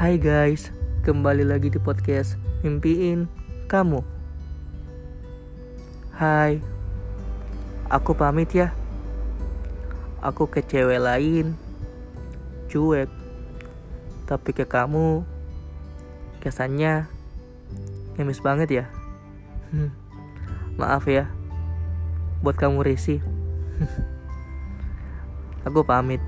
Hai guys, kembali lagi di podcast Mimpiin Kamu. Hai, aku pamit ya. Aku ke cewek lain, cuek. Tapi ke kamu, kesannya ngemis banget ya. Hmm, maaf ya, buat kamu risih. aku pamit.